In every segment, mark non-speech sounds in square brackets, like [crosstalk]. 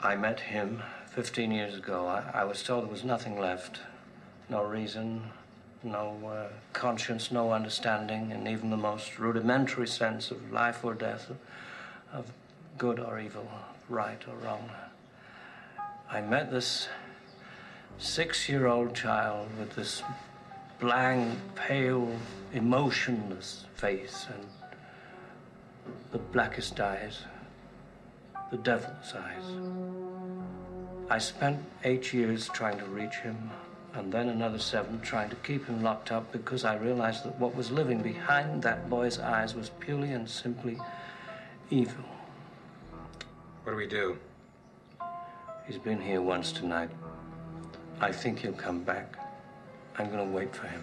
I met him 15 years ago. I, I was told there was nothing left. No reason, no uh, conscience, no understanding, and even the most rudimentary sense of life or death, of good or evil, right or wrong. I met this six year old child with this blank, pale, emotionless face and the blackest eyes, the devil's eyes. I spent eight years trying to reach him, and then another seven trying to keep him locked up because I realized that what was living behind that boy's eyes was purely and simply evil. What do we do? He's been here once tonight. I think he'll come back. I'm gonna wait for him.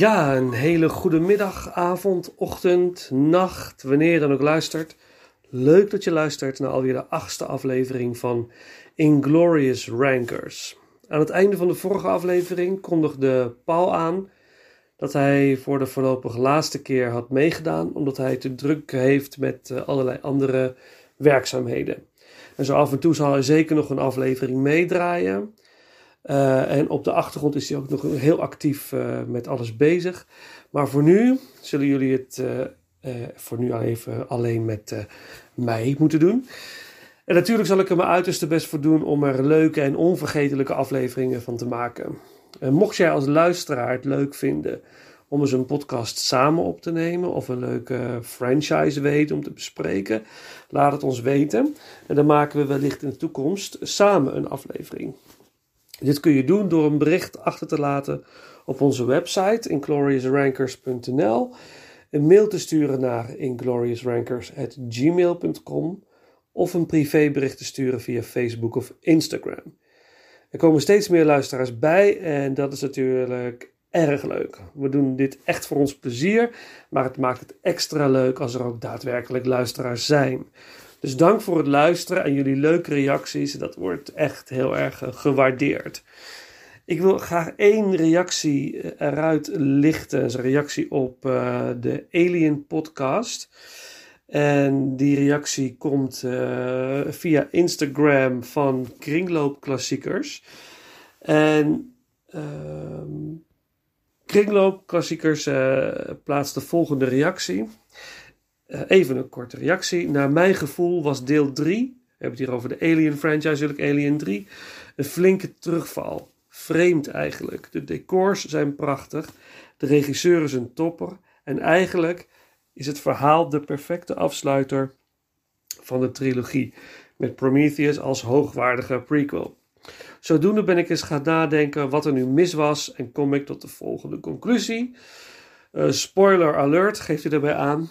Ja, een hele goede middag, avond, ochtend, nacht, wanneer je dan ook luistert. Leuk dat je luistert naar alweer de achtste aflevering van Inglorious Rankers. Aan het einde van de vorige aflevering kondigde Paul aan dat hij voor de voorlopig laatste keer had meegedaan, omdat hij te druk heeft met eh, allerlei andere werkzaamheden. En zo af en toe zal hij zeker nog een aflevering meedraaien. Uh, en op de achtergrond is hij ook nog heel actief uh, met alles bezig. Maar voor nu zullen jullie het uh, voor nu even alleen met mij moeten doen. En natuurlijk zal ik er mijn uiterste best voor doen om er leuke en onvergetelijke afleveringen van te maken. En mocht jij als luisteraar het leuk vinden om eens een podcast samen op te nemen of een leuke franchise weten om te bespreken, laat het ons weten. En dan maken we wellicht in de toekomst samen een aflevering. Dit kun je doen door een bericht achter te laten op onze website ingloriousrankers.nl, een mail te sturen naar ingloriousrankers@gmail.com of een privébericht te sturen via Facebook of Instagram. Er komen steeds meer luisteraars bij en dat is natuurlijk erg leuk. We doen dit echt voor ons plezier, maar het maakt het extra leuk als er ook daadwerkelijk luisteraars zijn. Dus dank voor het luisteren en jullie leuke reacties. Dat wordt echt heel erg gewaardeerd. Ik wil graag één reactie eruit lichten. Dat een reactie op uh, de Alien podcast. En die reactie komt via Instagram van Kringloopklassiekers. En uh, Kringloopklassiekers plaatst de volgende reactie. Uh, even een korte reactie. Naar mijn gevoel was deel 3, we hebben het hier over de Alien franchise, natuurlijk Alien 3, een flinke terugval. Vreemd eigenlijk. De decors zijn prachtig, de regisseur is een topper en eigenlijk is het verhaal de perfecte afsluiter van de trilogie, met Prometheus als hoogwaardige prequel. Zodoende ben ik eens gaan nadenken wat er nu mis was en kom ik tot de volgende conclusie. Uh, spoiler alert geeft u daarbij aan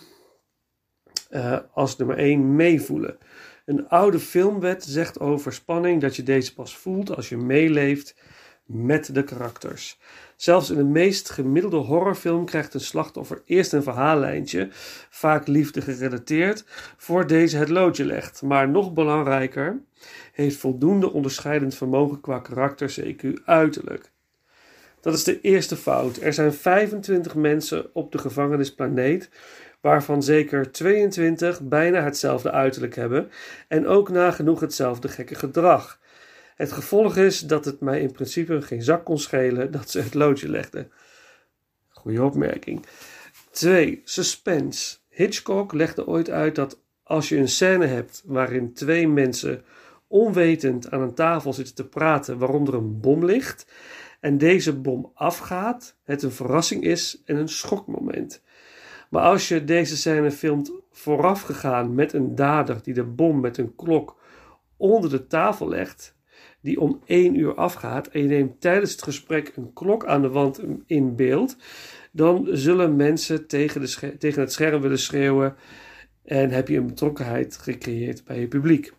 uh, als nummer 1 meevoelen. Een oude filmwet zegt over spanning dat je deze pas voelt als je meeleeft met de karakters. Zelfs in de meest gemiddelde horrorfilm krijgt een slachtoffer eerst een verhaallijntje, vaak liefde gerelateerd, voor deze het loodje legt. Maar nog belangrijker, heeft voldoende onderscheidend vermogen qua karakter, CQ uiterlijk. Dat is de eerste fout. Er zijn 25 mensen op de gevangenisplaneet, waarvan zeker 22 bijna hetzelfde uiterlijk hebben en ook nagenoeg hetzelfde gekke gedrag. Het gevolg is dat het mij in principe geen zak kon schelen dat ze het loodje legden. Goeie opmerking. 2. Suspense. Hitchcock legde ooit uit dat als je een scène hebt waarin twee mensen onwetend aan een tafel zitten te praten waarom er een bom ligt en deze bom afgaat, het een verrassing is en een schokmoment. Maar als je deze scène filmt voorafgegaan met een dader die de bom met een klok onder de tafel legt, die om één uur afgaat, en je neemt tijdens het gesprek een klok aan de wand in beeld, dan zullen mensen tegen, de tegen het scherm willen schreeuwen en heb je een betrokkenheid gecreëerd bij je publiek.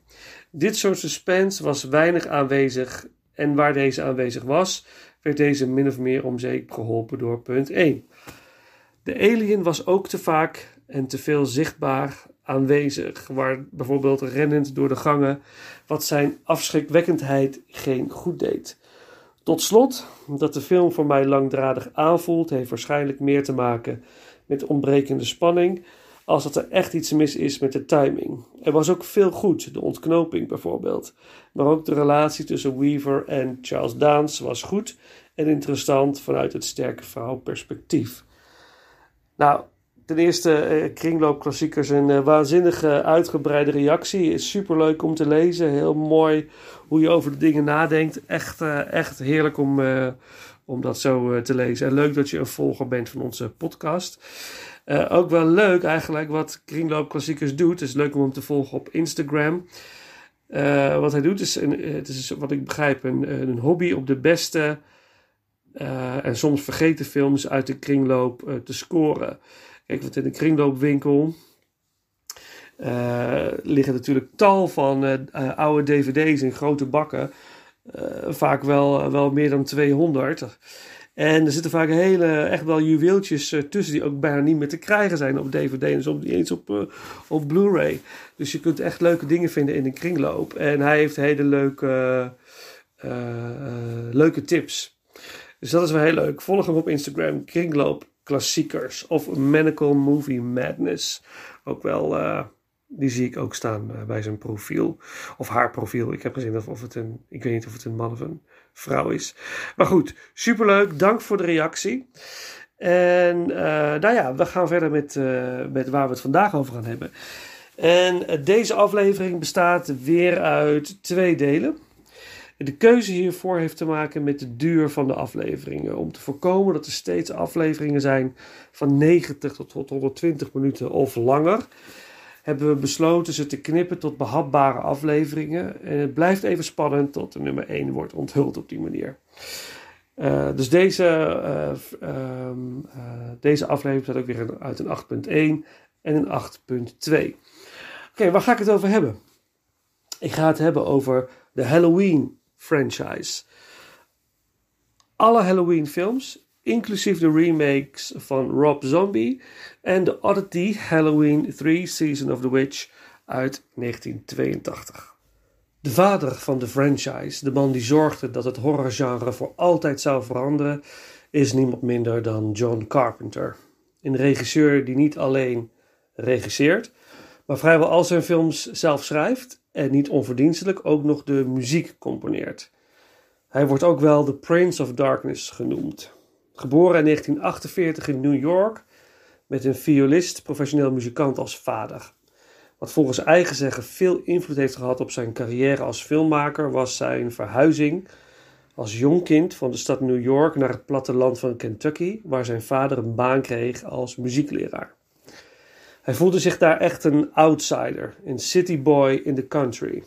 Dit soort suspense was weinig aanwezig en waar deze aanwezig was, werd deze min of meer om zeep geholpen door punt 1. De alien was ook te vaak en te veel zichtbaar aanwezig, waar bijvoorbeeld rennend door de gangen, wat zijn afschrikwekkendheid geen goed deed. Tot slot, dat de film voor mij langdradig aanvoelt, heeft waarschijnlijk meer te maken met ontbrekende spanning, als dat er echt iets mis is met de timing. Er was ook veel goed, de ontknoping bijvoorbeeld. Maar ook de relatie tussen Weaver en Charles Dance was goed en interessant vanuit het sterke vrouwperspectief. Nou, ten eerste eh, kringloopklassiekers een eh, waanzinnige uitgebreide reactie. Is super leuk om te lezen. Heel mooi hoe je over de dingen nadenkt. Echt, eh, echt heerlijk om, om dat zo te lezen. En leuk dat je een volger bent van onze podcast. Ook wel leuk eigenlijk wat Kringloopklassiekers doet. Het is leuk om hem te volgen op Instagram. Wat hij doet is, het is wat ik begrijp, een, een hobby op de beste eh, en soms vergeten films uit de kringloop eh, te scoren. Kijk, want in de kringloopwinkel eh, liggen natuurlijk tal van oude dvd's in grote bakken. Vaak wel, wel meer dan 200. En er zitten vaak hele, echt wel juweeltjes tussen die ook bijna niet meer te krijgen zijn op DVD en soms niet eens op, op Blu-ray. Dus je kunt echt leuke dingen vinden in de kringloop. En hij heeft hele leuke, leuke tips. Dus dat is wel heel leuk. Volg hem op Instagram, Kringloop Klassiekers of Medical Movie Madness. Ook wel, eh, die zie ik ook staan eh, bij zijn profiel. Of haar profiel. Ik heb gezien of, of het een, ik weet niet of het een man of een vrouw is. Maar goed, superleuk. Dank voor de reactie. En eh, nou ja, we gaan verder met, met waar we het vandaag over gaan hebben. En deze aflevering bestaat weer uit twee delen. De keuze hiervoor heeft te maken met de duur van de afleveringen. Om te voorkomen dat er steeds afleveringen zijn van 90 tot 120 minuten of langer, hebben we besloten ze te knippen tot behapbare afleveringen. En het blijft even spannend tot de nummer 1 wordt onthuld op die manier. Uh, dus deze, uh, um, uh, deze aflevering staat ook weer uit een 8.1 en een 8.2. Oké, waar ga ik het over hebben? Ik ga het hebben over de Halloween franchise. Alle Halloween films, inclusief de remakes van Rob Zombie en de Oddity Halloween 3 Season of the Witch uit 1982. De vader van de franchise, de man die zorgde dat het horrorgenre voor altijd zou veranderen, is niemand minder dan John Carpenter. Een regisseur die niet alleen regisseert, maar vrijwel al zijn films zelf schrijft en niet onverdienstelijk ook nog de muziek componeert. Hij wordt ook wel de Prince of Darkness genoemd. Geboren in 1948 in New York met een violist, professioneel muzikant als vader. Wat volgens eigen zeggen veel invloed heeft gehad op zijn carrière als filmmaker was zijn verhuizing als jong kind van de stad New York naar het platteland van Kentucky, waar zijn vader een baan kreeg als muziekleraar. Hij voelde zich daar echt een outsider, een city boy in the country.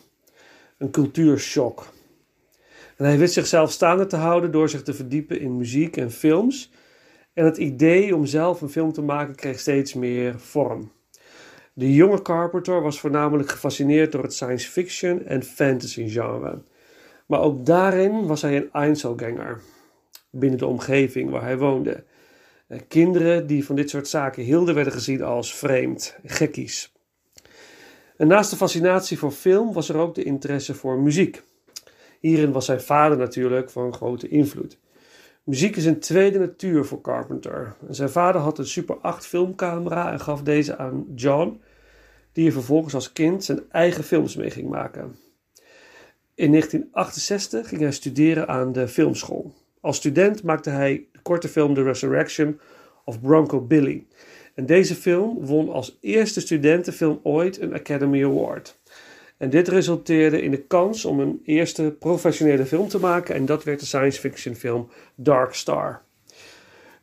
Een cultuurshock. En hij wist zichzelf staande te houden door zich te verdiepen in muziek en films. En het idee om zelf een film te maken kreeg steeds meer vorm. De jonge Carpenter was voornamelijk gefascineerd door het science fiction en fantasy genre. Maar ook daarin was hij een Einzelganger binnen de omgeving waar hij woonde. Eh, kinderen die van dit soort zaken hielden werden gezien als vreemd, gekkies. En naast de fascinatie voor film was er ook de interesse voor muziek. Hierin was zijn vader natuurlijk van grote invloed. Muziek is een tweede natuur voor Carpenter. Zijn vader had een Super 8 filmcamera en gaf deze aan John, die er vervolgens als kind zijn eigen films mee ging maken. In 1968 ging hij studeren aan de filmschool. Als student maakte hij korte film The Resurrection of Bronco Billy. En deze film won als eerste studentenfilm ooit een Academy Award. En dit resulteerde in de kans om een eerste professionele film te maken en dat werd de science fiction film Dark Star.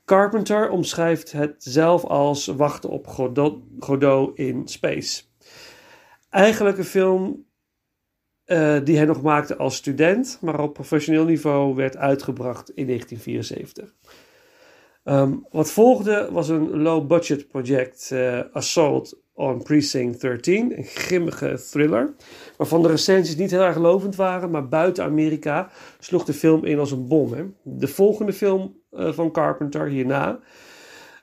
Carpenter omschrijft het zelf als wachten op Godot, Godot in space. Eigenlijk een film uh, die hij nog maakte als student, maar op professioneel niveau werd uitgebracht in 1974. Um, wat volgde was een low-budget project, uh, Assault on Precinct 13, een grimmige thriller, waarvan de recensies niet heel erg lovend waren, maar buiten Amerika sloeg de film in als een bom. Hè. De volgende film uh, van Carpenter hierna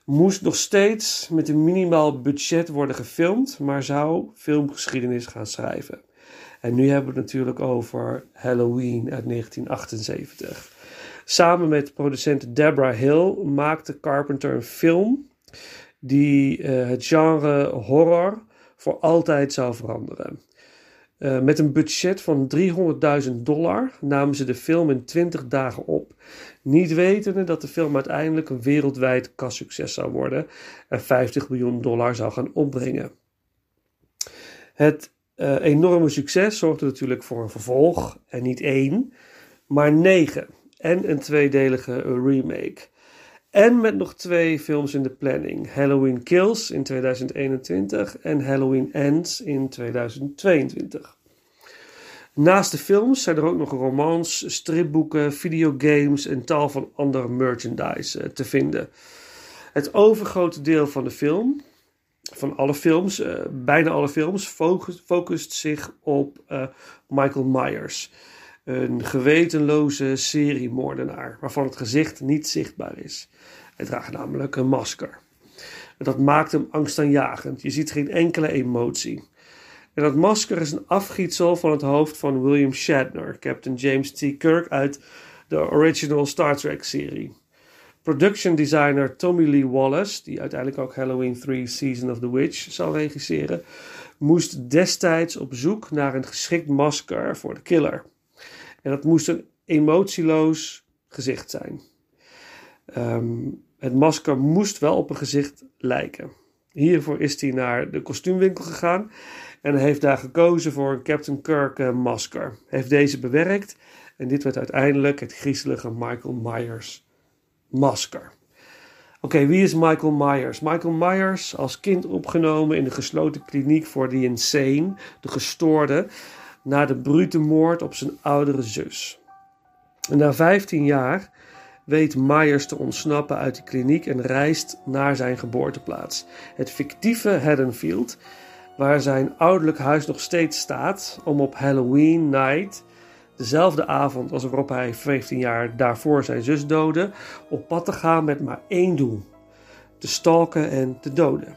moest nog steeds met een minimaal budget worden gefilmd, maar zou filmgeschiedenis gaan schrijven. En nu hebben we het natuurlijk over Halloween uit 1978. Samen met producent Deborah Hill maakte Carpenter een film die uh, het genre horror voor altijd zou veranderen. Uh, met een budget van 300.000 dollar namen ze de film in 20 dagen op. Niet wetende dat de film uiteindelijk een wereldwijd kassucces zou worden en 50 miljoen dollar zou gaan opbrengen. Het uh, enorme succes zorgde natuurlijk voor een vervolg en niet één, maar negen. En een tweedelige remake. En met nog twee films in de planning: Halloween Kills in 2021 en Halloween Ends in 2022. Naast de films zijn er ook nog romans, stripboeken, videogames en tal van andere merchandise uh, te vinden. Het overgrote deel van de film, van alle films, uh, bijna alle films, focust, zich op uh, Michael Myers. Een gewetenloze seriemoordenaar waarvan het gezicht niet zichtbaar is. Hij draagt namelijk een masker. dat maakt hem angstaanjagend. Je ziet geen enkele emotie. En dat masker is een afgietsel van het hoofd van William Shatner, Captain James T. Kirk uit de original Star Trek serie. Production designer Tommy Lee Wallace, die uiteindelijk ook Halloween 3 Season of the Witch zal regisseren, moest destijds op zoek naar een geschikt masker voor de killer. En dat moest een emotieloos gezicht zijn. Um, het masker moest wel op een gezicht lijken. Hiervoor is hij naar de kostuumwinkel gegaan en heeft daar gekozen voor een Captain Kirk uh, masker. Heeft deze bewerkt en dit werd uiteindelijk het griezelige Michael Myers masker. Oké, wie is Michael Myers? Michael Myers, als kind opgenomen in de gesloten kliniek voor de insane, de gestoorde, na de brute moord op zijn oudere zus. En na 15 jaar weet Myers te ontsnappen uit de kliniek en reist naar zijn geboorteplaats, het fictieve Haddonfield, waar zijn ouderlijk huis nog steeds staat, om op Halloween night, dezelfde avond als waarop hij 15 jaar daarvoor zijn zus doodde, op pad te gaan met maar één doel: te stalken en te doden.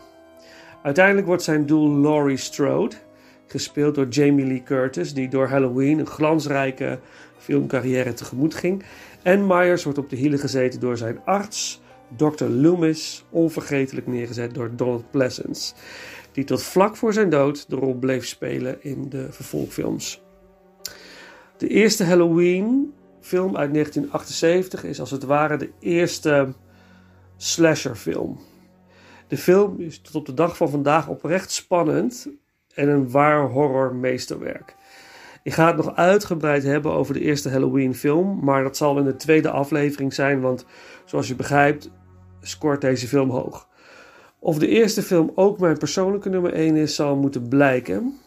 Uiteindelijk wordt zijn doel Laurie Strode, gespeeld door Jamie Lee Curtis, die door Halloween een glansrijke filmcarrière tegemoet ging. En Myers wordt op de hielen gezeten door zijn arts, Dr. Loomis, onvergetelijk neergezet door Donald Pleasence, die tot vlak voor zijn dood de rol bleef spelen in de vervolgfilms. De eerste Halloween-film uit 1978 is als het ware de eerste slasherfilm. De film is tot op de dag van vandaag oprecht spannend en een waar horror meesterwerk. Ik ga het nog uitgebreid hebben over de eerste Halloween film, maar dat zal in de tweede aflevering zijn, want zoals je begrijpt scoort deze film hoog. Of de eerste film ook mijn persoonlijke nummer 1 is, zal moeten blijken.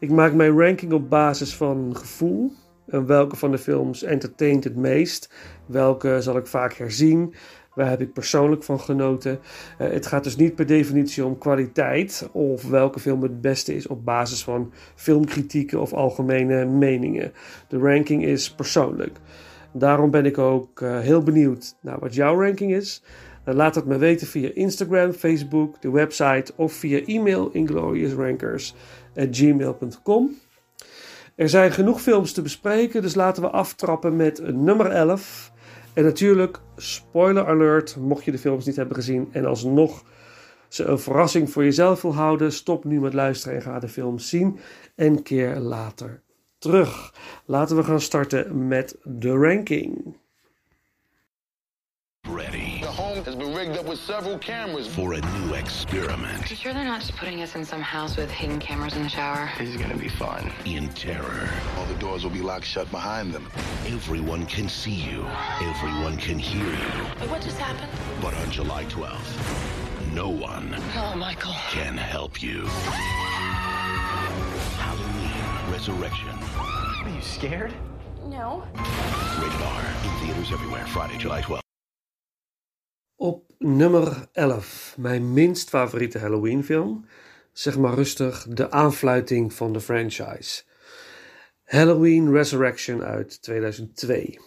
Ik maak mijn ranking op basis van gevoel. En welke van de films entertaint het meest? Welke zal ik vaak herzien? Waar heb ik persoonlijk van genoten? Uh, het gaat dus niet per definitie om kwaliteit of welke film het beste is op basis van filmkritieken of algemene meningen. De ranking is persoonlijk. Daarom ben ik ook uh, heel benieuwd naar wat jouw ranking is. Uh, laat het me weten via Instagram, Facebook, de website of via e-mail ingloriousrankers.gmail.com. Er zijn genoeg films te bespreken, dus laten we aftrappen met nummer 11. En natuurlijk, spoiler alert, mocht je de films niet hebben gezien en alsnog ze een verrassing voor jezelf wil houden, stop nu met luisteren en ga de film zien en keer later terug. Laten we gaan starten met de ranking. With several cameras for a new experiment. Are you sure they're not just putting us in some house with hidden cameras in the shower? This is gonna be fun. In terror. All the doors will be locked shut behind them. Everyone can see you. Everyone can hear you. Wait, what just happened? But on July 12th, no one Oh, Michael. can help you. Halloween Resurrection. Are you scared? No. Rated R. In theaters everywhere. Friday, July 12th. Op nummer 11, mijn minst favoriete Halloween film. Zeg maar rustig, de aanfluiting van de franchise. Halloween Resurrection uit 2002.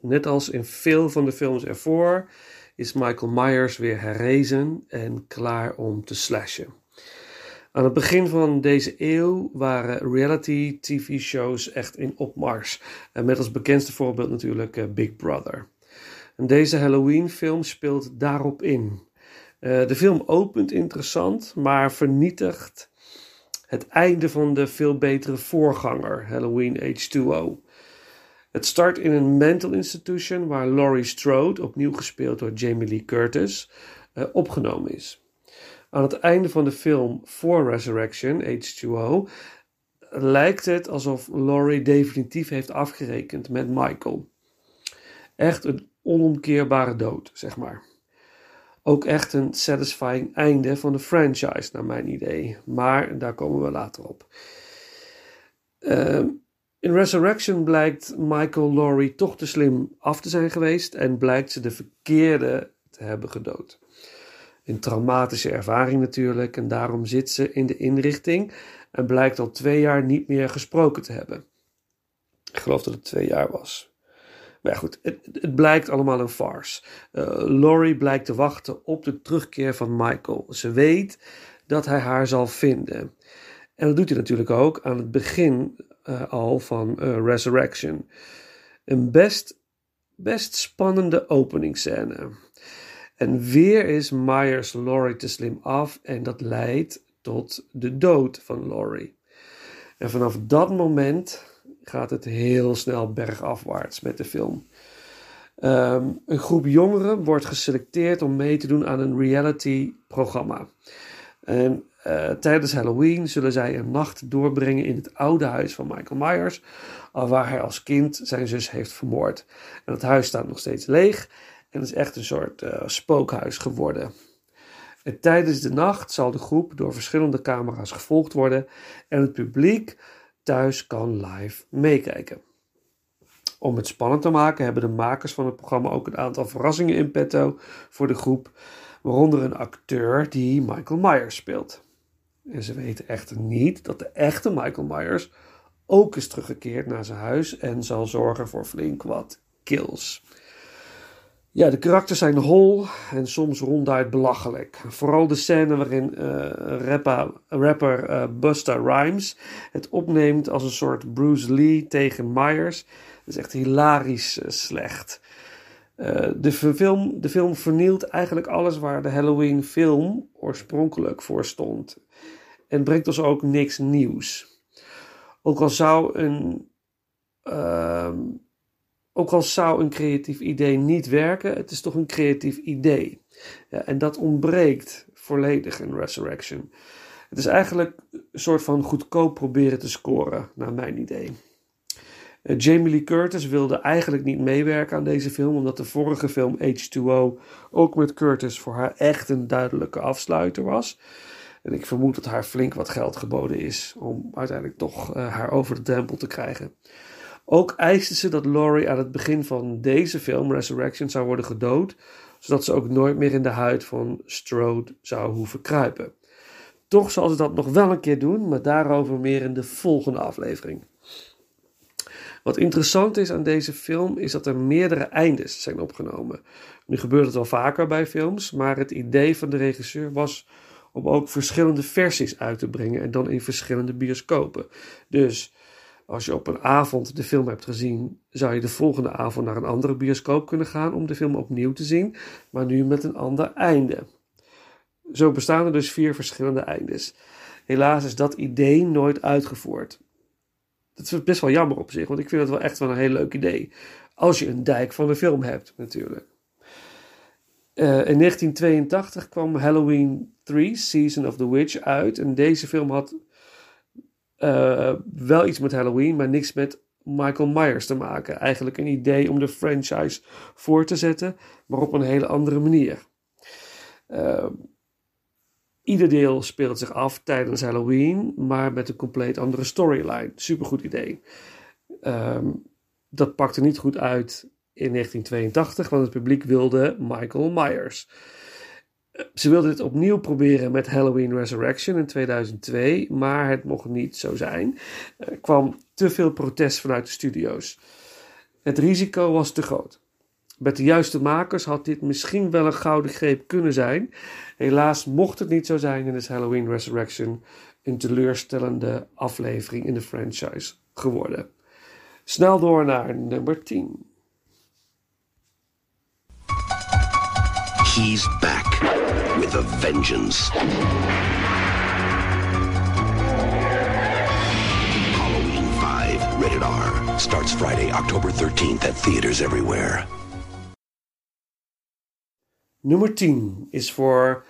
Net als in veel van de films ervoor is Michael Myers weer herrezen en klaar om te slashen. Aan het begin van deze eeuw waren reality TV-shows echt in opmars. En met als bekendste voorbeeld natuurlijk eh, Big Brother. En deze Halloween-film speelt daarop in. Uh, de film opent interessant, maar vernietigt het einde van de veel betere voorganger, Halloween H2O. Het start in een mental institution waar Laurie Strode, opnieuw gespeeld door Jamie Lee Curtis, uh, opgenomen is. Aan het einde van de film voor Resurrection, H2O, lijkt het alsof Laurie definitief heeft afgerekend met Michael. Echt een onomkeerbare dood, zeg maar. Ook echt een satisfying einde van de franchise, naar mijn idee. Maar daar komen we later op. Uh, in Resurrection blijkt Michael Laurie toch te slim af te zijn geweest en blijkt ze de verkeerde te hebben gedood. Een traumatische ervaring natuurlijk en daarom zit ze in de inrichting en blijkt al twee jaar niet meer gesproken te hebben. Ik geloof dat het twee jaar was. Maar goed, het, het, blijkt allemaal een farce. Uh, Laurie blijkt te wachten op de terugkeer van Michael. Ze weet dat hij haar zal vinden. En dat doet hij natuurlijk ook aan het begin uh, al van uh, Resurrection. Een best, best spannende openingsscène. En weer is Myers Laurie te slim af en dat leidt tot de dood van Laurie. En vanaf dat moment gaat het heel snel bergafwaarts met de film. Um, een groep jongeren wordt geselecteerd om mee te doen aan een reality-programma. En uh, tijdens Halloween zullen zij een nacht doorbrengen in het oude huis van Michael Myers, waar hij als kind zijn zus heeft vermoord. En het huis staat nog steeds leeg en is echt een soort uh, spookhuis geworden. En tijdens de nacht zal de groep door verschillende camera's gevolgd worden en het publiek thuis kan live meekijken. Om het spannend te maken hebben de makers van het programma ook een aantal verrassingen in petto voor de groep, waaronder een acteur die Michael Myers speelt. En ze weten echter niet dat de echte Michael Myers ook is teruggekeerd naar zijn huis en zal zorgen voor flink wat kills. Ja, de karakters zijn hol en soms ronduit belachelijk. Vooral de scène waarin uh, rapper, uh, Busta Rhymes het opneemt als een soort Bruce Lee tegen Myers. Dat is echt hilarisch uh, slecht. de, film, de film vernielt eigenlijk alles waar de Halloween film oorspronkelijk voor stond. En brengt ons ook niks nieuws. Ook al zou een ehm, ook al zou een creatief idee niet werken, het is toch een creatief idee. Ja, en dat ontbreekt volledig in Resurrection. Het is eigenlijk een soort van goedkoop proberen te scoren, naar mijn idee. Uh, Jamie Lee Curtis wilde eigenlijk niet meewerken aan deze film, omdat de vorige film H2O ook met Curtis voor haar echt een duidelijke afsluiter was. En ik vermoed dat haar flink wat geld geboden is om uiteindelijk toch uh, haar over de drempel te krijgen. Ook eiste ze dat Laurie aan het begin van deze film, Resurrection, zou worden gedood zodat ze ook nooit meer in de huid van Strode zou hoeven kruipen. Toch zal ze dat nog wel een keer doen, maar daarover meer in de volgende aflevering. Wat interessant is aan deze film is dat er meerdere eindes zijn opgenomen. Nu gebeurt het wel vaker bij films, maar het idee van de regisseur was om ook verschillende versies uit te brengen en dan in verschillende bioscopen. Dus als je op een avond de film hebt gezien, zou je de volgende avond naar een andere bioscoop kunnen gaan om de film opnieuw te zien, maar nu met een ander einde. Zo bestaan er dus vier verschillende eindes. Helaas is dat idee nooit uitgevoerd. Dat is best wel jammer op zich, want ik vind het wel echt wel een heel leuk idee. Als je een dijk van de film hebt, natuurlijk. Uh, in 1982 kwam Halloween 3, Season of the Witch, uit. En deze film had uh, wel iets met Halloween, maar niks met Michael Myers te maken. Eigenlijk een idee om de franchise voor te zetten, maar op een hele andere manier. Uh, ieder deel speelt zich af tijdens Halloween, maar met een compleet andere storyline. Supergoed idee. Um, dat pakte niet goed uit in 1982, want het publiek wilde Michael Myers. Ze wilden dit opnieuw proberen met Halloween Resurrection in 2002, maar het mocht niet zo zijn. Er kwam te veel protest vanuit de studio's. Het risico was te groot. Met de juiste makers had dit misschien wel een gouden greep kunnen zijn. Helaas mocht het niet zo zijn en is Halloween Resurrection een teleurstellende aflevering in de franchise geworden. Snel door naar nummer 10. He's back with a vengeance. Halloween 5, rated R, starts Friday, October 13th at theaters everywhere. Nummer 10 is voor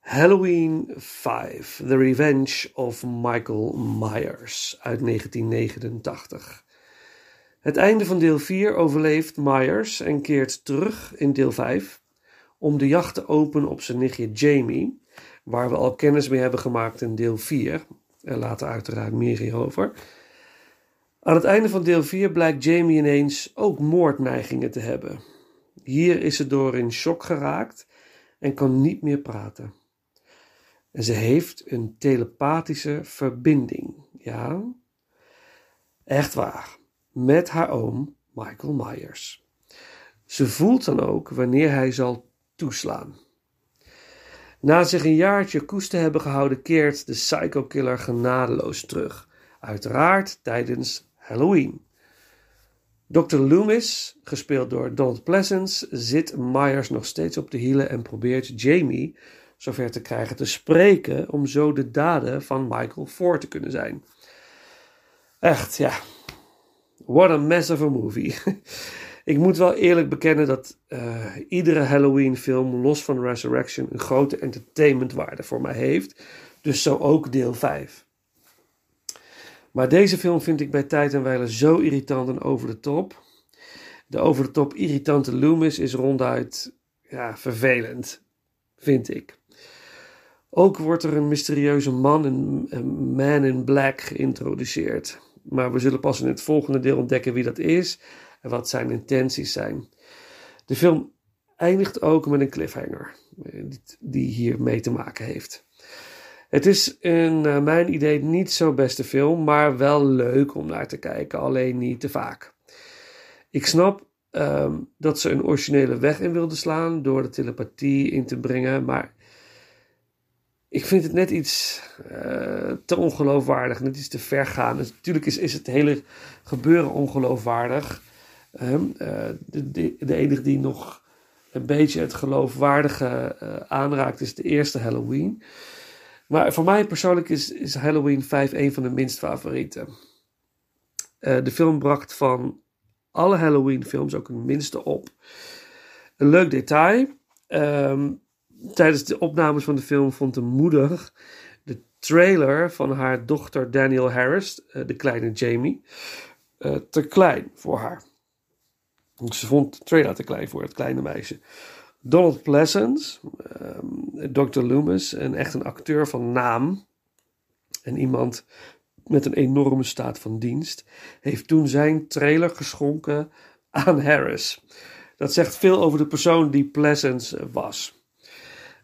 Halloween 5, The Revenge of Michael Myers uit 1989. Het einde van deel 4 overleeft Myers en keert terug in deel 5 om de jacht te openen op zijn nichtje Jamie, waar we al kennis mee hebben gemaakt in deel 4. Er later uiteraard meer hierover. Aan het einde van deel 4 blijkt Jamie ineens ook moordneigingen te hebben. Hier is ze door in shock geraakt en kan niet meer praten. En ze heeft een telepathische verbinding. Ja, echt waar. Met haar oom Michael Myers. Ze voelt dan ook wanneer hij zal toeslaan. Na zich een jaartje koest te hebben gehouden, keert de psycho-killer genadeloos terug. Uiteraard tijdens Halloween. Dr. Loomis, gespeeld door Donald Pleasence, zit Myers nog steeds op de hielen en probeert Jamie zover te krijgen te spreken om zo de daden van Michael voor te kunnen zijn. Echt, ja. What a mess of a movie. [laughs] Ik moet wel eerlijk bekennen dat uh, iedere Halloween-film, los van Resurrection, een grote entertainmentwaarde voor mij heeft. Dus zo ook deel 5. Maar deze film vind ik bij tijd en wijle zo irritant en over de top. De over de top irritante Loomis is ronduit ja, vervelend, vind ik. Ook wordt er een mysterieuze man, een man in black, geïntroduceerd. Maar we zullen pas in het volgende deel ontdekken wie dat is en wat zijn intenties zijn. De film eindigt ook met een cliffhanger die hier mee te maken heeft. Het is in mijn idee niet zo beste film, maar wel leuk om naar te kijken, alleen niet te vaak. Ik snap um, dat ze een originele weg in wilden slaan door de telepathie in te brengen, maar ik vind het net iets uh, te ongeloofwaardig, net iets te ver gaan. Natuurlijk is, is het hele gebeuren ongeloofwaardig. Uh, de, de, de, enige die nog een beetje het geloofwaardige uh, aanraakt is de eerste Halloween. Maar voor mij persoonlijk is, is Halloween 5 een van de minst favorieten. de film bracht van alle Halloween films ook een minste op. Een leuk detail. Um, tijdens de opnames van de film vond de moeder de trailer van haar dochter Daniel Harris, de kleine Jamie, te klein voor haar. Ze vond trailer te klein voor het kleine meisje. Donald Pleasance, um, Dr. Loomis, een echt een acteur van naam. En iemand met een enorme staat van dienst. Heeft toen zijn trailer geschonken aan Harris. Dat zegt veel over de persoon die Pleasance was.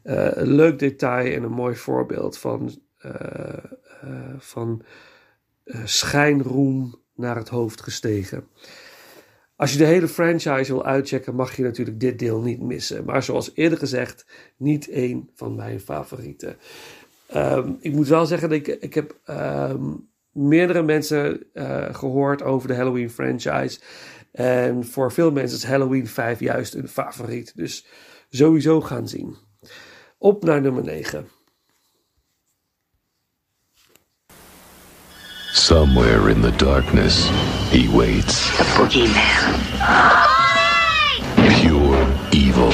Uh, een leuk detail en een mooi voorbeeld van, uh, van schijnroem naar het hoofd gestegen. Als je de hele franchise wil uitchecken, mag je natuurlijk dit deel niet missen. Maar zoals eerder gezegd, niet één van mijn favorieten. Um, ik moet wel zeggen dat ik, ik heb um, meerdere mensen uh, gehoord over de Halloween franchise. En voor veel mensen is Halloween 5 juist een favoriet. Dus sowieso gaan zien. Op naar nummer 9. Somewhere in the darkness, he waits. The boogeyman. Pure evil.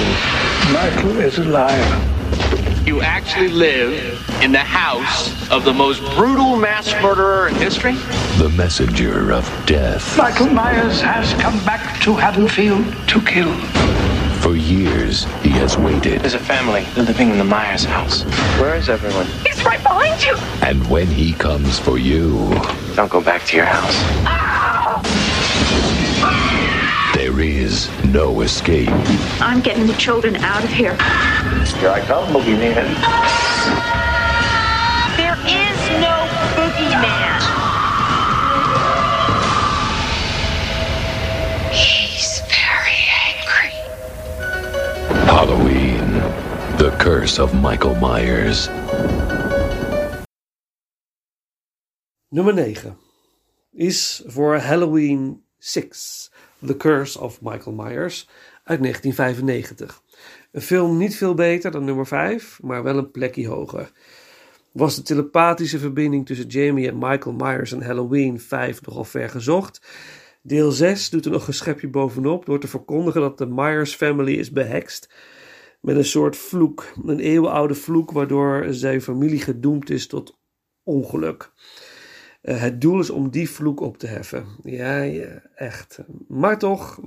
Michael is alive. You actually live in the house of the most brutal mass murderer in history? The messenger of death. Michael Myers has come back to Haddonfield to kill. For years, he has waited. There's a family living in the Myers house. Where is everyone? He's right behind you. And when he comes for you, don't go back to your house. Ah! There is no escape. I'm getting the children out of here. Here I come, boogeyman. There is no boogeyman. He's very angry. Halloween. The Curse of Michael Myers. Nummer 9 is voor Halloween 6. The Curse of Michael Myers uit 1995. Een film niet veel beter dan nummer 5, maar wel een plekje hoger. Was de telepathische verbinding tussen Jamie en Michael Myers en Halloween 5 nogal ver gezocht? Deel 6 doet er nog een schepje bovenop door te verkondigen dat de Myers family is behekst met een soort vloek, een eeuwenoude vloek waardoor zijn familie gedoemd is tot ongeluk. Uh, het doel is om die vloek op te heffen. Ja, ja, echt. Maar toch,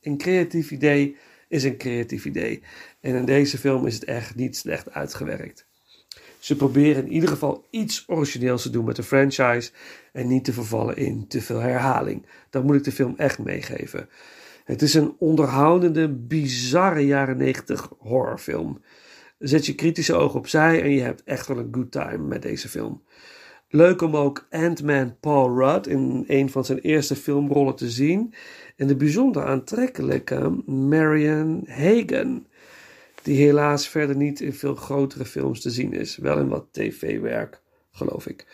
een creatief idee is een creatief idee. En in deze film is het echt niet slecht uitgewerkt. Ze proberen in ieder geval iets origineels te doen met de franchise en niet te vervallen in te veel herhaling. Dat moet ik de film echt meegeven. Het is een onderhoudende, bizarre jaren 90 horrorfilm. Zet je kritische ogen opzij en je hebt echt wel een good time met deze film. Leuk om ook Ant-Man Paul Rudd in een van zijn eerste filmrollen te zien. En de bijzonder aantrekkelijke Marion Hagen, die helaas verder niet in veel grotere films te zien is. Wel in wat tv-werk, geloof ik.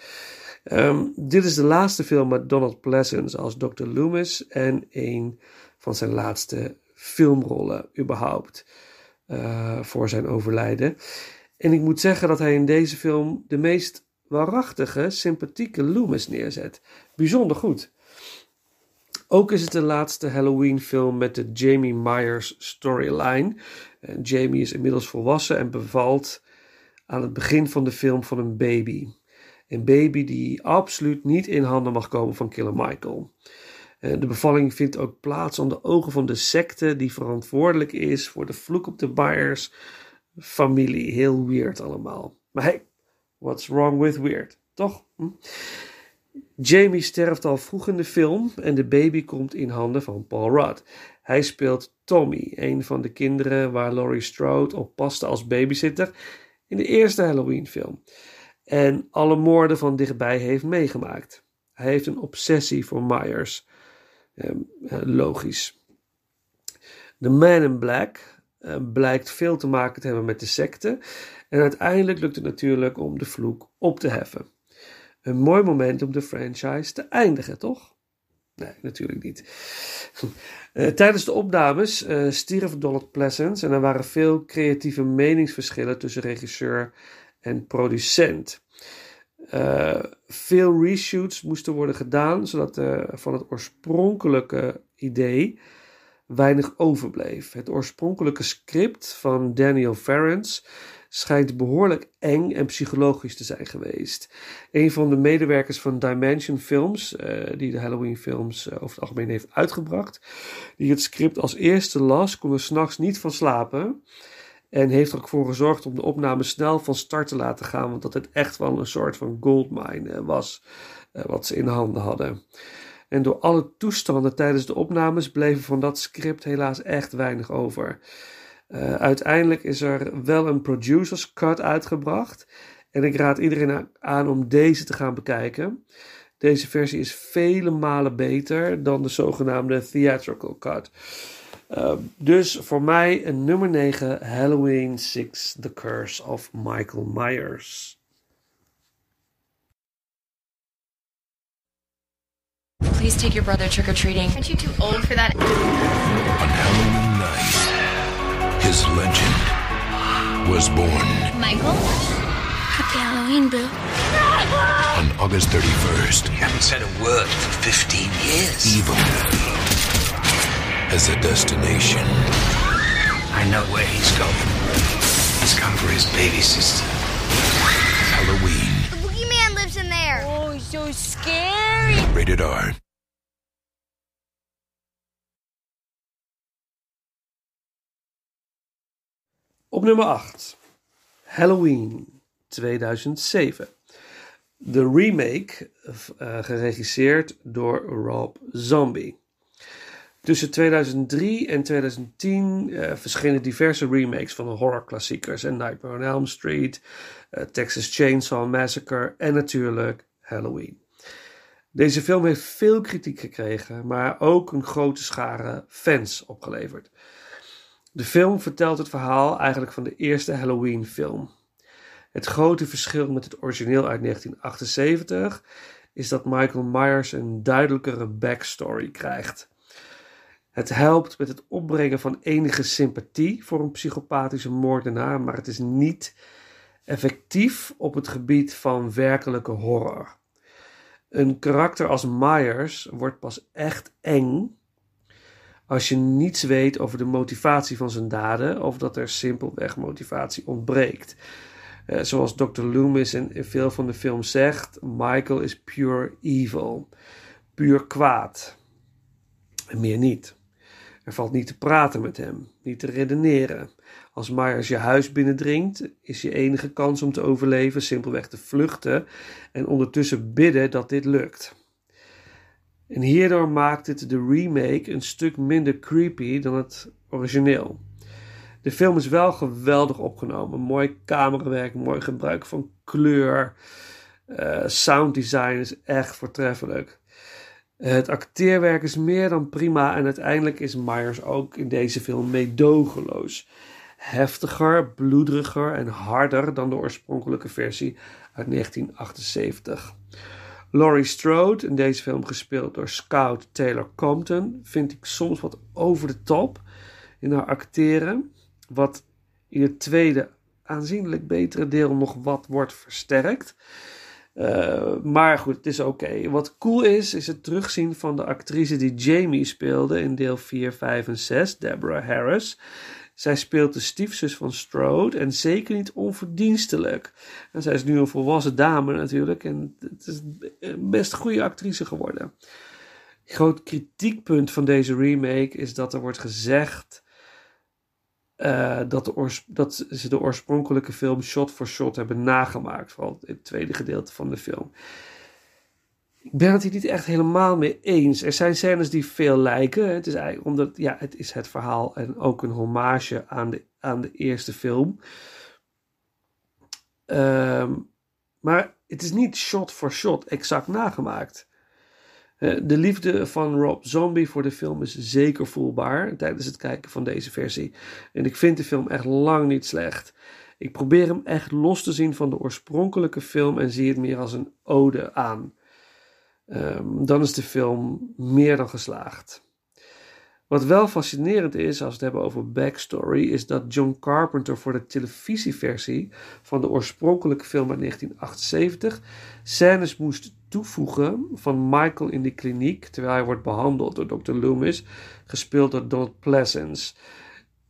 Um, dit is de laatste film met Donald Pleasence als Dr. Loomis en een van zijn laatste filmrollen überhaupt uh, voor zijn overlijden. En ik moet zeggen dat hij in deze film de meest waarachtige, sympathieke Loomis neerzet. Bijzonder goed. Ook is het de laatste Halloween-film met de Jamie Myers storyline. Jamie is inmiddels volwassen en bevalt aan het begin van de film van een baby. Een baby die absoluut niet in handen mag komen van Killer Michael. De bevalling vindt ook plaats onder ogen van de secte die verantwoordelijk is voor de vloek op de Myers familie. Heel weird allemaal. Maar hey, what's wrong with weird? Toch? Hm? Jamie sterft al vroeg in de film en de baby komt in handen van Paul Rudd. Hij speelt Tommy, een van de kinderen waar Laurie Strode op paste als babysitter in de eerste Halloween-film. En alle moorden van dichtbij heeft meegemaakt. Hij heeft een obsessie voor Myers. Ehm, eh, logisch. The Man in Black eh, blijkt veel te maken te hebben met de secte. En uiteindelijk lukt het natuurlijk om de vloek op te heffen. Een mooi moment om de franchise te eindigen, toch? Nee, natuurlijk niet. Uh, [laughs] tijdens de opnames uh, stierf Donald Pleasence en er waren veel creatieve meningsverschillen tussen regisseur en producent. Veel reshoots moesten worden gedaan, zodat van het oorspronkelijke idee weinig overbleef. Het oorspronkelijke script van Daniel Ferrens schijnt behoorlijk eng en psychologisch te zijn geweest. Een van de medewerkers van Dimension Films, uh, die de Halloween films uh, over het algemeen heeft uitgebracht, die het script als eerste las, kon er s'nachts niet van slapen. En heeft er ook voor gezorgd om de opname snel van start te laten gaan, want dat het echt wel een soort van goldmine uh, was wat ze in handen hadden. En door alle toestanden tijdens de opnames bleef van dat script helaas echt weinig over. Uh, uiteindelijk is er wel een producers cut uitgebracht. En ik raad iedereen aan om deze te gaan bekijken. Deze versie is vele malen beter dan de zogenaamde theatrical cut. Uh, dus voor mij een nummer 9, Halloween 6, The Curse of Michael Myers. Please take your brother trick or treating. Aren't you too old for that? On Halloween night, his legend was born. Michael? Happy Halloween, Boo. On August 31st, You haven't said a word for 15 years. evil has a destination. I know where he's going. He's come for his baby sister. Halloween, The boogeyman lives in there. Oh, he's so scary. rated R. Op nummer 8. Halloween 2007. De remake, uh, geregisseerd door Rob Zombie. Tussen 2003 en 2010 uh, verschenen diverse remakes van horrorklassiekers. En Nightmare on Elm Street, uh, Texas Chainsaw Massacre en natuurlijk Halloween. Deze film heeft veel kritiek gekregen, maar ook een grote schare fans opgeleverd. De film vertelt het verhaal eigenlijk van de eerste Halloween-film. Het grote verschil met het origineel uit 1978 is dat Michael Myers een duidelijkere backstory krijgt. Het helpt met het opbrengen van enige sympathie voor een psychopathische moordenaar, maar het is niet effectief op het gebied van werkelijke horror. Een karakter als Myers wordt pas echt eng als je niets weet over de motivatie van zijn daden of dat er simpelweg motivatie ontbreekt. Uh, zoals Dr. Loomis in, in veel van de films zegt, Michael is pure evil, puur kwaad. En meer niet. Er valt niet te praten met hem, niet te redeneren. Als Myers je huis binnendringt, is je enige kans om te overleven simpelweg te vluchten en ondertussen bidden dat dit lukt. En hierdoor maakt het de remake een stuk minder creepy dan het origineel. De film is wel geweldig opgenomen. Mooi camerawerk, mooi gebruik van kleur. Uh, sounddesign is echt voortreffelijk. Het acteerwerk is meer dan prima en uiteindelijk is Myers ook in deze film meedogenloos. Heftiger, bloederiger en harder dan de oorspronkelijke versie uit 1978. Laurie Strode, in deze film gespeeld door Scout Taylor Compton, vind ik soms wat over de top in haar acteren. Wat in het tweede aanzienlijk betere deel nog wat wordt versterkt. Uh, maar goed, het is oké. Wat cool is, is het terugzien van de actrice die Jamie speelde in deel 4, 5 en 6, Deborah Harris. Zij speelt de stiefzus van Strode en zeker niet onverdienstelijk. En zij is nu een volwassen dame natuurlijk en het is een best goede actrice geworden. Groot kritiekpunt van deze remake is dat er wordt gezegd uh, dat, de dat, ze de oorspronkelijke film shot for shot hebben nagemaakt. Vooral het tweede gedeelte van de film. Ik ben het hier niet echt helemaal mee eens. Er zijn scènes die veel lijken. Het is eigenlijk omdat ja, het is het verhaal en ook een hommage aan de, aan de eerste film. Um, maar het is niet shot for shot exact nagemaakt. De liefde van Rob Zombie voor de film is zeker voelbaar tijdens het kijken van deze versie. En ik vind de film echt lang niet slecht. Ik probeer hem echt los te zien van de oorspronkelijke film en zie het meer als een ode aan. Um, dan is de film meer dan geslaagd. Wat wel fascinerend is, als we het hebben over backstory, is dat John Carpenter voor de televisieversie van de oorspronkelijke film uit 1978 scènes moest toevoegen van Michael in de kliniek terwijl hij wordt behandeld door Dr. Loomis, gespeeld door Donald Pleasence.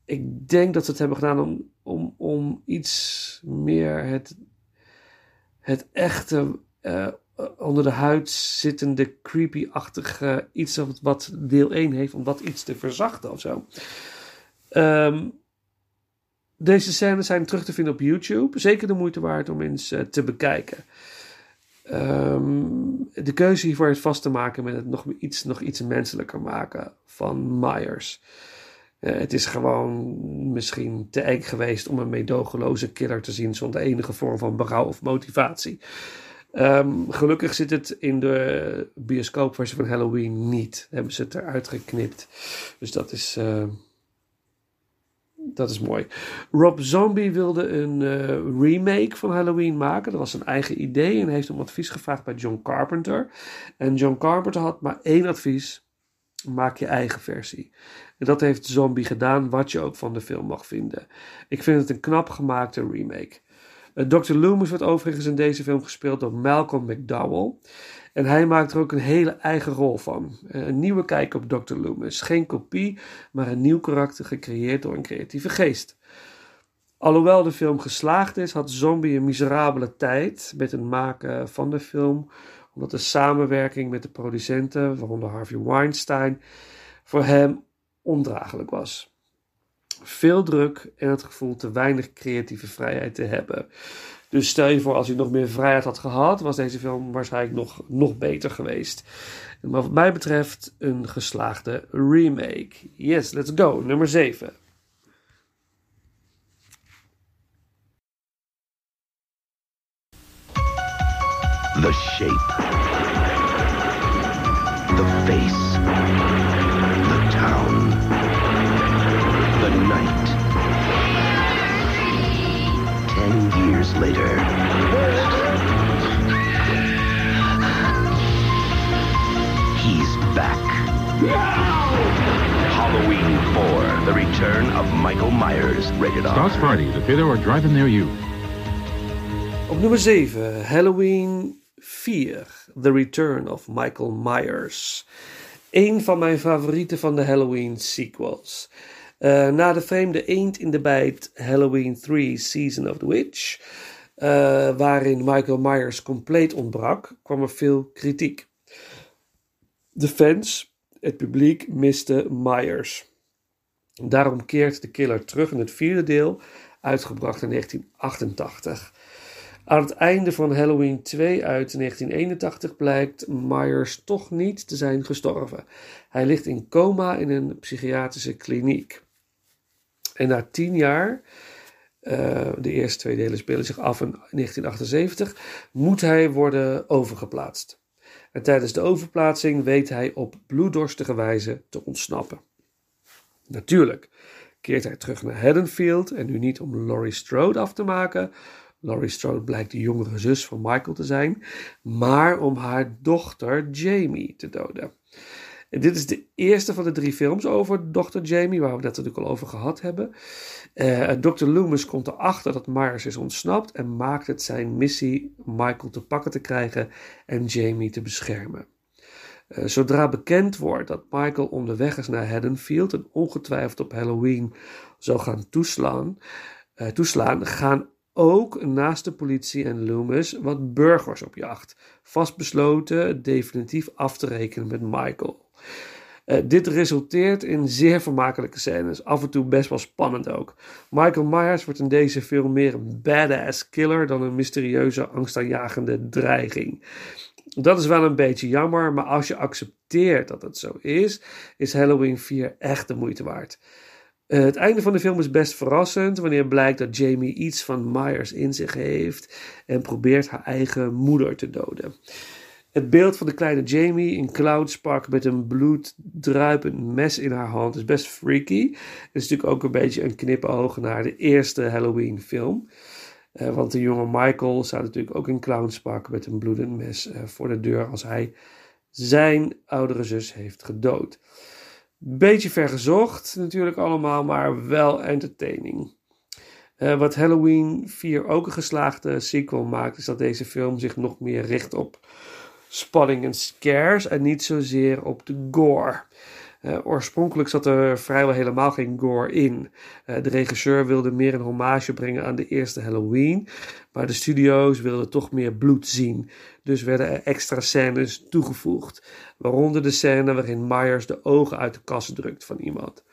Ik denk dat ze het hebben gedaan om, om, om iets meer het, het echte uh, onder de huid zittende creepy-achtige iets wat deel 1 heeft, om dat iets te verzachten of zo. Um, deze scènes zijn terug te vinden op YouTube. Zeker de moeite waard om eens uh, te bekijken. Ehm, de keuze hiervoor heeft vast te maken met het nog iets, nog iets menselijker maken van Myers. Uh, het is gewoon misschien te eng geweest om een meedogenloze killer te zien zonder enige vorm van berouw of motivatie. Um, gelukkig zit het in de bioscoopversie van Halloween niet. Hebben ze het eruit geknipt. Dus dat is, uh, dat is mooi. Rob Zombie wilde een uh, remake van Halloween maken. Dat was zijn eigen idee en heeft om advies gevraagd bij John Carpenter. En John Carpenter had maar één advies. Maak je eigen versie. En dat heeft Zombie gedaan, wat je ook van de film mag vinden. Ik vind het een knap gemaakte remake. Uh, Dr. Loomis wordt overigens in deze film gespeeld door Malcolm McDowell. En hij maakt er ook een hele eigen rol van. Uh, een nieuwe kijk op Dr. Loomis. Geen kopie, maar een nieuw karakter gecreëerd door een creatieve geest. Alhoewel de film geslaagd is, had Zombie een miserabele tijd met het maken van de film. Omdat de samenwerking met de producenten, waaronder Harvey Weinstein, voor hem ondraaglijk was. Veel druk en het gevoel te weinig creatieve vrijheid te hebben. Dus stel je voor, als hij nog meer vrijheid had gehad, was deze film waarschijnlijk nog, nog beter geweest. Maar wat mij betreft een geslaagde remake. Yes, let's go. Nummer 7. The shape. Later. He's back. Halloween 4, The Return of Michael Myers, rated R. Starts Friday, the theater or drive-in near you. Op nummer 7, Halloween 4, The Return of Michael Myers. Een van mijn favorieten van de Halloween sequels. Uh, na de vreemde eend in de bijt Halloween 3 Season of the Witch, uh, waarin Michael Myers compleet ontbrak, kwam er veel kritiek. De fans, het publiek, miste Myers. Daarom keert de killer terug in het vierde deel, uitgebracht in 1988. Aan het einde van Halloween 2 uit 1981 blijkt Myers toch niet te zijn gestorven. Hij ligt in coma in een psychiatrische kliniek. En na tien jaar, uh, de eerste twee delen spelen zich af in 1978, moet hij worden overgeplaatst. En tijdens de overplaatsing weet hij op bloeddorstige wijze te ontsnappen. Natuurlijk keert hij terug naar Haddonfield en nu niet om Laurie Strode af te maken. Laurie Strode blijkt de jongere zus van Michael te zijn, maar om haar dochter Jamie te doden. Dit is de eerste van de drie films over Dr. Jamie, waar we het natuurlijk al over gehad hebben. Uh, Dr. Loomis komt erachter dat Myers is ontsnapt en maakt het zijn missie Michael te pakken te krijgen en Jamie te beschermen. Uh, zodra bekend wordt dat Michael onderweg is naar Haddonfield en ongetwijfeld op Halloween zal gaan toeslaan, uh, toeslaan gaan ook naast de politie en Loomis wat burgers op jacht, vastbesloten definitief af te rekenen met Michael. Uh, dit resulteert in zeer vermakelijke scènes, af en toe best wel spannend ook. Michael Myers wordt in deze film meer een badass killer dan een mysterieuze, angstaanjagende dreiging. Dat is wel een beetje jammer, maar als je accepteert dat het zo is, is Halloween 4 echt de moeite waard. Uh, het einde van de film is best verrassend wanneer blijkt dat Jamie iets van Myers in zich heeft en probeert haar eigen moeder te doden. Het beeld van de kleine Jamie in cloudspak met een bloeddruipend mes in haar hand is best freaky. Het is natuurlijk ook een beetje een knipoog naar de eerste Halloween film. Uh, want de jonge Michael staat natuurlijk ook in clownspak met een bloedend mes uh, voor de deur als hij zijn oudere zus heeft gedood. Beetje vergezocht natuurlijk allemaal, maar wel entertaining. Uh, wat Halloween 4 ook een geslaagde sequel maakt, is dat deze film zich nog meer richt op spanning en scares en niet zozeer op de gore. Uh, oorspronkelijk zat er vrijwel helemaal geen gore in. Uh, de regisseur wilde meer een hommage brengen aan de eerste Halloween, maar de studio's wilden toch meer bloed zien. Dus werden er extra scènes toegevoegd, waaronder de scène waarin Myers de ogen uit de kast drukt van iemand.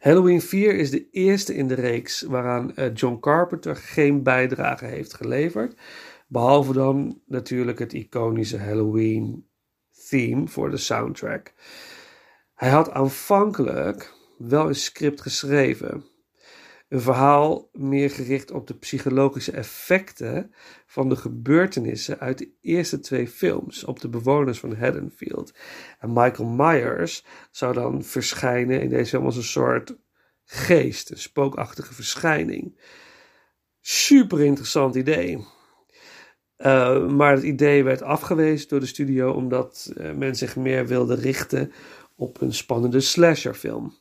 Halloween 4 is de eerste in de reeks waaraan uh, John Carpenter geen bijdrage heeft geleverd. Behalve dan natuurlijk het iconische Halloween theme voor de soundtrack. Hij had aanvankelijk wel een script geschreven. Een verhaal meer gericht op de psychologische effecten van de gebeurtenissen uit de eerste twee films op de bewoners van Haddonfield. En Michael Myers zou dan verschijnen in deze film als een soort geest, een spookachtige verschijning. Super interessant idee. Uh, maar het idee werd afgewezen door de studio omdat uh, men zich meer wilde richten op een spannende slasherfilm.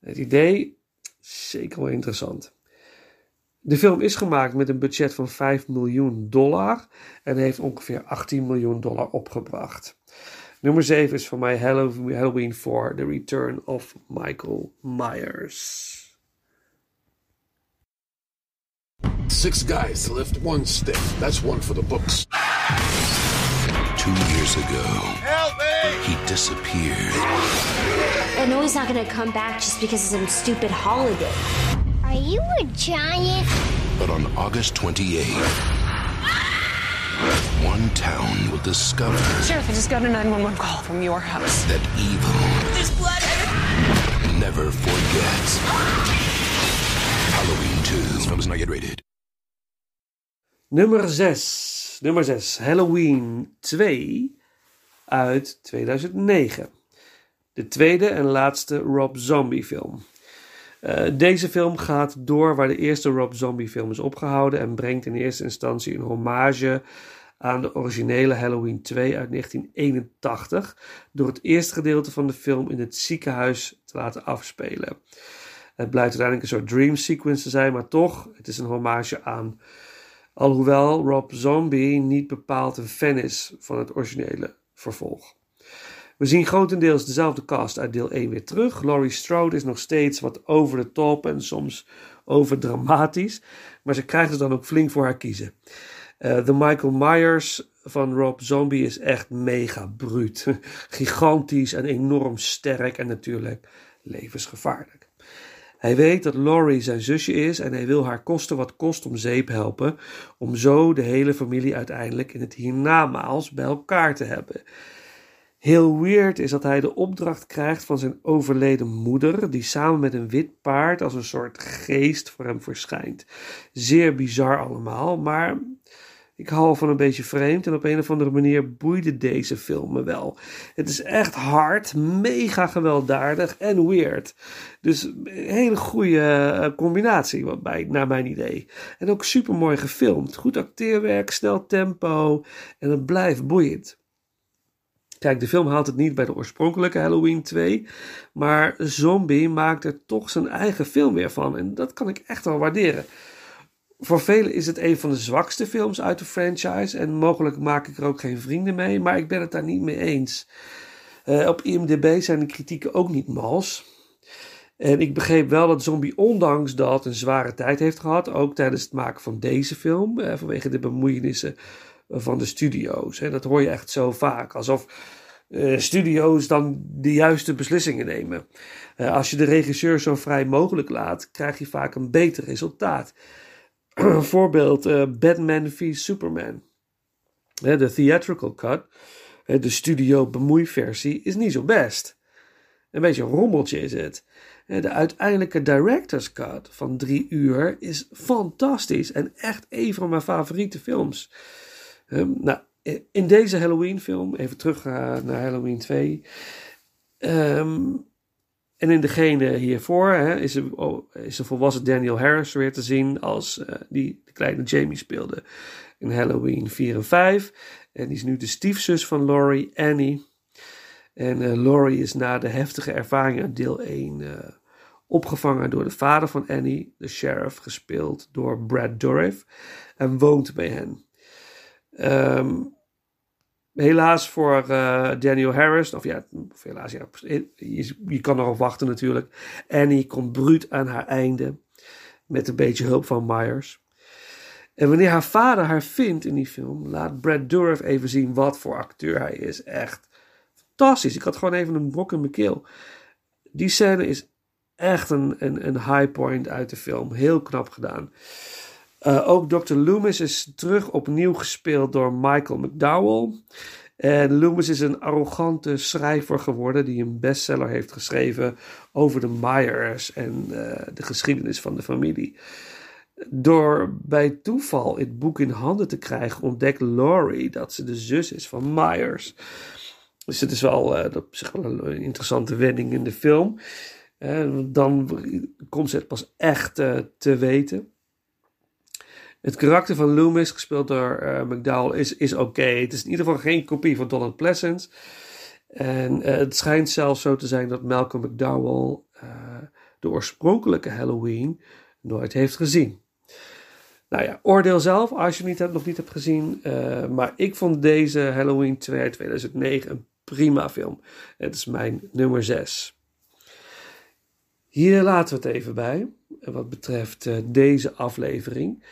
Het idee zeker wel interessant. De film is gemaakt met een budget van 5 miljoen dollar en heeft ongeveer 18 miljoen dollar opgebracht. Nummer 7 is voor mij Halloween 4, The Return of Michael Myers. Six guys to lift one stick. That's one for the books. Two years ago, Help me! he disappeared. I know he's not gonna come back just because of some stupid holiday. Are you a giant? But on August 28th, one town will discover. Sheriff, I just got a 911 call from your house. That evil. There's blood Never forgets. Halloween 2. This film is not yet rated. Nummer 6. Nummer 6. Halloween 2 uit 2009. De tweede en laatste Rob Zombie film. Uh, deze film gaat door waar de eerste Rob Zombie film is opgehouden en brengt in eerste instantie een hommage aan de originele Halloween 2 uit 1981 door het eerste gedeelte van de film in het ziekenhuis te laten afspelen. Het blijkt uiteindelijk een soort dream sequence te zijn, maar toch, het is een hommage aan Alhoewel Rob Zombie niet bepaald een fan is van het originele vervolg. We zien grotendeels dezelfde cast uit deel 1 weer terug. Laurie Strode is nog steeds wat over de top en soms overdramatisch. Maar ze krijgen ze dan ook flink voor haar kiezen. Uh, de Michael Myers van Rob Zombie is echt mega bruut. [laughs] Gigantisch en enorm sterk en natuurlijk levensgevaarlijk. Hij weet dat Laurie zijn zusje is en hij wil haar kosten wat kost om zeep helpen, om zo de hele familie uiteindelijk in het hiernamaals bij elkaar te hebben. Heel weird is dat hij de opdracht krijgt van zijn overleden moeder, die samen met een wit paard als een soort geest voor hem verschijnt. Zeer bizar allemaal, maar ik hou van een beetje vreemd en op een of andere manier boeide deze film me wel. Het is echt hard, mega gewelddadig en weird. Dus een hele goede eh, combinatie, bij, naar mijn idee. En ook super mooi gefilmd. Goed acteerwerk, snel tempo en het blijft boeiend. Kijk, de film haalt het niet bij de oorspronkelijke Halloween 2, maar Zombie maakt er toch zijn eigen film weer van. En dat kan ik echt wel waarderen. Voor velen is het een van de zwakste films uit de franchise en mogelijk maak ik er ook geen vrienden mee, maar ik ben het daar niet mee eens. Uh, op IMDb zijn de kritieken ook niet mals. En ik begreep wel dat Zombie, ondanks dat, een zware tijd heeft gehad, ook tijdens het maken van deze film, uh, vanwege de bemoeienissen van de studio's. Hè. Dat hoor je echt zo vaak, alsof uh, studio's dan de juiste beslissingen nemen. als je de regisseur zo vrij mogelijk laat, krijg je vaak een beter resultaat. [clears throat] voorbeeld uh, Batman v Superman. de theatrical cut, de studio bemoeiversie, is niet zo best. Een beetje een rommeltje is het. De uiteindelijke director's cut van drie uur is fantastisch en echt een van mijn favoriete films. Um, nou, in deze Halloween film, even terug naar Halloween 2. Um, en in degene hiervoor hè, is, er, oh, is volwassen Daniel Harris weer te zien als uh, die de kleine Jamie speelde in Halloween 4 en 5. En die is nu de stiefzus van Laurie, Annie. En uh, Laurie is na de heftige ervaring uit deel 1 uh, eh, opgevangen door de vader van Annie, de sheriff, gespeeld door Brad Dourif, en woont bij hen. Um, Helaas voor uh, Daniel Harris, of ja, helaas, ja, je, je kan erop wachten natuurlijk. Annie komt bruut aan haar einde, met een beetje hulp van Myers. En wanneer haar vader haar vindt in die film, laat Brad Dourif even zien wat voor acteur hij is. Echt fantastisch. Ik had gewoon even een brok in mijn keel. Die scène is echt een, een, een high point uit de film. Heel knap gedaan. Uh, ook Dr. Loomis is terug opnieuw gespeeld door Michael McDowell. En Loomis is een arrogante schrijver geworden die een bestseller heeft geschreven over de Myers en uh, de geschiedenis van de familie. Door bij toeval het boek in handen te krijgen, ontdekt Laurie dat ze de zus is van Myers. Dus het is wel, uh, dat is wel een interessante wending in de film. Dan komt ze het pas echt te weten. Het karakter van Loomis, gespeeld door uh, McDowell, is, is oké. Het is in ieder geval geen kopie van Donald Pleasence. En uh, het schijnt zelfs zo te zijn dat Malcolm McDowell uh, de oorspronkelijke Halloween nooit heeft gezien. Nou ja, oordeel zelf als je het nog niet hebt gezien. maar ik vond deze Halloween 2 uit 2009 een prima film. Het is mijn nummer 6. Hier laten we het even bij. Wat betreft deze aflevering.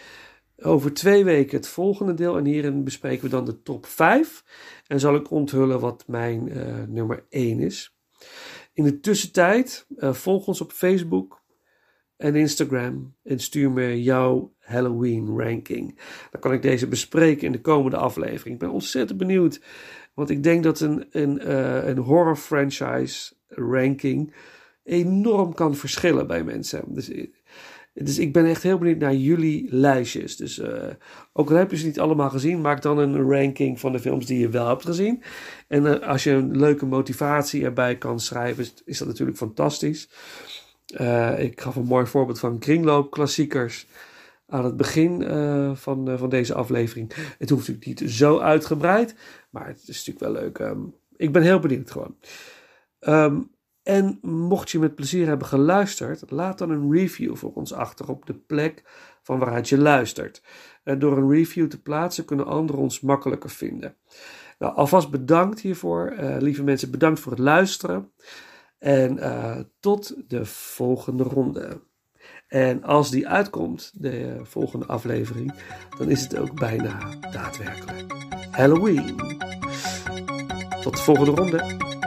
Over twee weken het volgende deel en hierin bespreken we dan de top 5 en zal ik onthullen wat mijn uh, nummer 1 is. In de tussentijd uh, volg ons op Facebook en Instagram en stuur me jouw Halloween ranking. Dan kan ik deze bespreken in de komende aflevering. Ik ben ontzettend benieuwd, want ik denk dat een, een, uh, een horror franchise ranking enorm kan verschillen bij mensen. Dus dus ik ben echt heel benieuwd naar jullie lijstjes. Dus uh, ook al heb je ze niet allemaal gezien, maak dan een ranking van de films die je wel hebt gezien. En uh, als je een leuke motivatie erbij kan schrijven, is, dat natuurlijk fantastisch. Uh, ik gaf een mooi voorbeeld van kringloopklassiekers aan het begin van, van deze aflevering. Het hoeft natuurlijk niet zo uitgebreid, maar het is natuurlijk wel leuk. Um, ik ben heel benieuwd gewoon. Um, en mocht je met plezier hebben geluisterd, laat dan een review voor ons achter op de plek van waaruit je luistert. Eh, door een review te plaatsen kunnen anderen ons makkelijker vinden. Nou, alvast bedankt hiervoor. Uh, lieve mensen, bedankt voor het luisteren. En uh, tot de volgende ronde. En als die uitkomt, de volgende aflevering, dan is het ook bijna daadwerkelijk Halloween. Tot de volgende ronde.